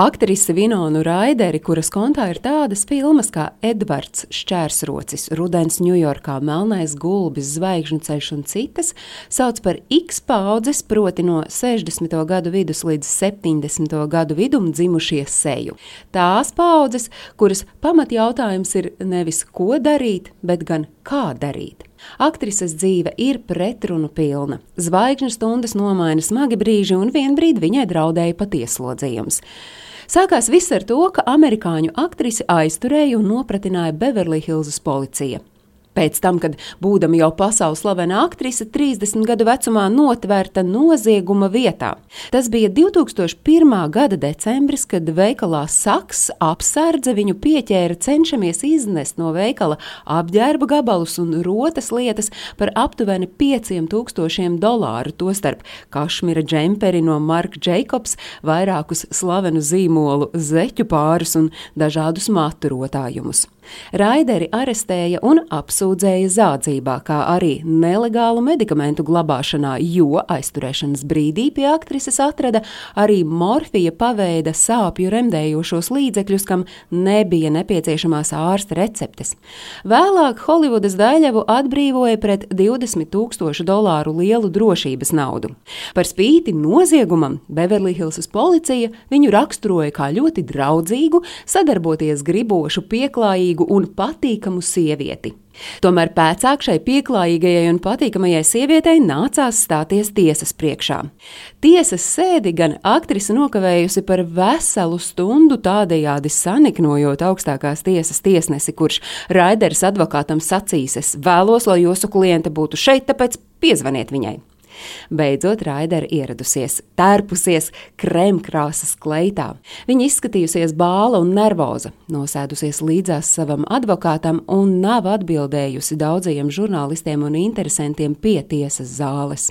Aktrise Vinonu Raideri, kuras kontā ir tādas filmas kā Edvards Šķērsrocis, Rudens Ņujorkā, Melnais gulbis, Zvaigžņu ceļš un citas, sauc par X paudzes, proti no 60. gadu vidus līdz 70. gadu vidum dzimušie seju. Tās paudzes, kuras pamatjautājums ir nevis ko darīt, bet gan kā darīt. Aktrises dzīve ir pretrunu pilna. Zvaigžņu stundas nomaina smagi brīži, un vienbrīd viņai draudēja patieslodzījums. Sākās viss ar to, ka amerikāņu aktrisi aizturēja un nopratināja Beverly Hills policija. Pēc tam, kad būdama jau pasaules slavena aktrise, 30 gadu vecumā notvērta nozieguma vietā. Tas bija 2001. gada decembris, kad veikalā Saks apsardze viņu pieķēra cenšamies iznest no veikala apģērba gabalus un rotas lietas par aptuveni 5000 dolāru, tostarp kašmira džemperi no Marka Jacobs, vairākus slavenu zīmolu zeķu pārus un dažādus maturotājumus. Raideri arestēja un apsūdzēja zādzībā, kā arī nelegālu medikamentu glabāšanā, jo aizturēšanas brīdī pie aktrises atrada arī morfija paveida sāpju remdējošos līdzekļus, kam nebija nepieciešamās ārsta receptes. Vēlāk Holivudas daļavu atbrīvoja pret 20 tūkstošu dolāru lielu drošības naudu. Par spīti noziegumam Beverly Hills policija viņu raksturoja kā ļoti draudzīgu, sadarboties gribošu, pieklājīgu un patīkamu sievieti. Tomēr pēcāk šai pieklājīgajai un patīkamajai sievietei nācās stāties tiesas priekšā. Tiesas sēdi gan aktrise nokavējusi par veselu stundu, tādējādi saniknojot augstākās tiesas tiesnesi, kurš Raiders advokātam sacīs: Es vēlos, lai jūsu kliente būtu šeit, tāpēc piezvaniet viņai. Beidzot, Raidera ieradusies, tērpusies krēmkrāsas kleitā. Viņa izskatījusies bāla un nervoza, nosēdusies līdzās savam advokātam un nav atbildējusi daudzajiem žurnālistiem un interesantiem pie tiesas zāles.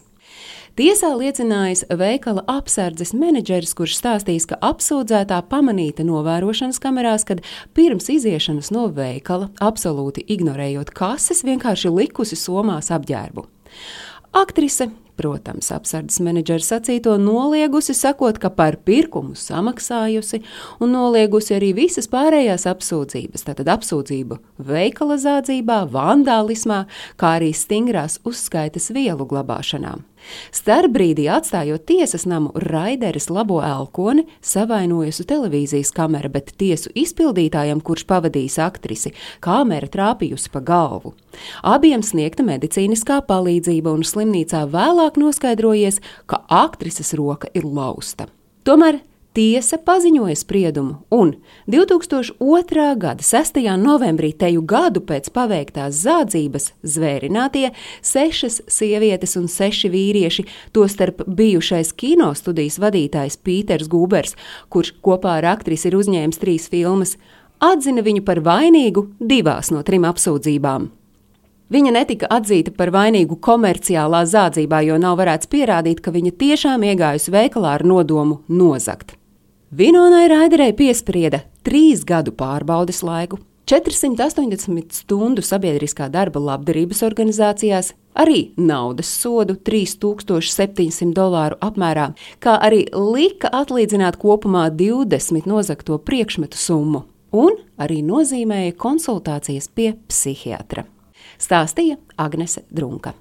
Tiesā liecinājis veikala apsardzes menedžeris, kurš stāstījis, ka apsūdzētā pamanīta novērošanas kamerās, kad pirms iziešanas no veikala, absolūti ignorējot kases, vienkārši likusi somās apģērbu. Aktrise Protams, apsardzes menedžera sacīto noliegusi, sakot, ka par pirkumu samaksājusi un noliegusi arī visas pārējās apsūdzības, tātad apsūdzību veikala zādzībā, vandālismā, kā arī stingrās uzskaitas vielu glabāšanā. Starpbrīdī atstājot tiesas namu, Raideris labo elkoni savainojusi televīzijas kamera, bet tiesu izpildītājam, kurš pavadījis aktrisi, kamera trāpījusi pa galvu. Abiem sniegta medicīniskā palīdzība, un slimnīcā vēlāk noskaidrojies, ka aktrises roka ir lausta. Tomēr Tiesa paziņoja spriedumu, un 2002. gada 6. novembrī, teju gadu pēc paveiktās zādzības, zvērinātie sešas sievietes un seši vīrieši, tostarp bijušais kinostudijas vadītājs Pīters Gubers, kurš kopā ar aktrisi ir uzņēmis trīs filmas, atzina viņu par vainīgu divās no trim apsūdzībām. Viņa netika atzīta par vainīgu komerciālā zādzībā, jo nav varēts pierādīt, ka viņa tiešām iegājusi veikalā ar nodomu nozagt. Vinonai Raiderei piesprieda trīs gadu pārbaudes laiku, 480 stundu sabiedriskā darba labdarības organizācijās, arī naudas sodu 3700 dolāru apmērā, kā arī lika atlīdzināt kopumā 20 nozagto priekšmetu summu un arī nozīmēja konsultācijas pie psihiatra. Stāstīja Agnese Drunka.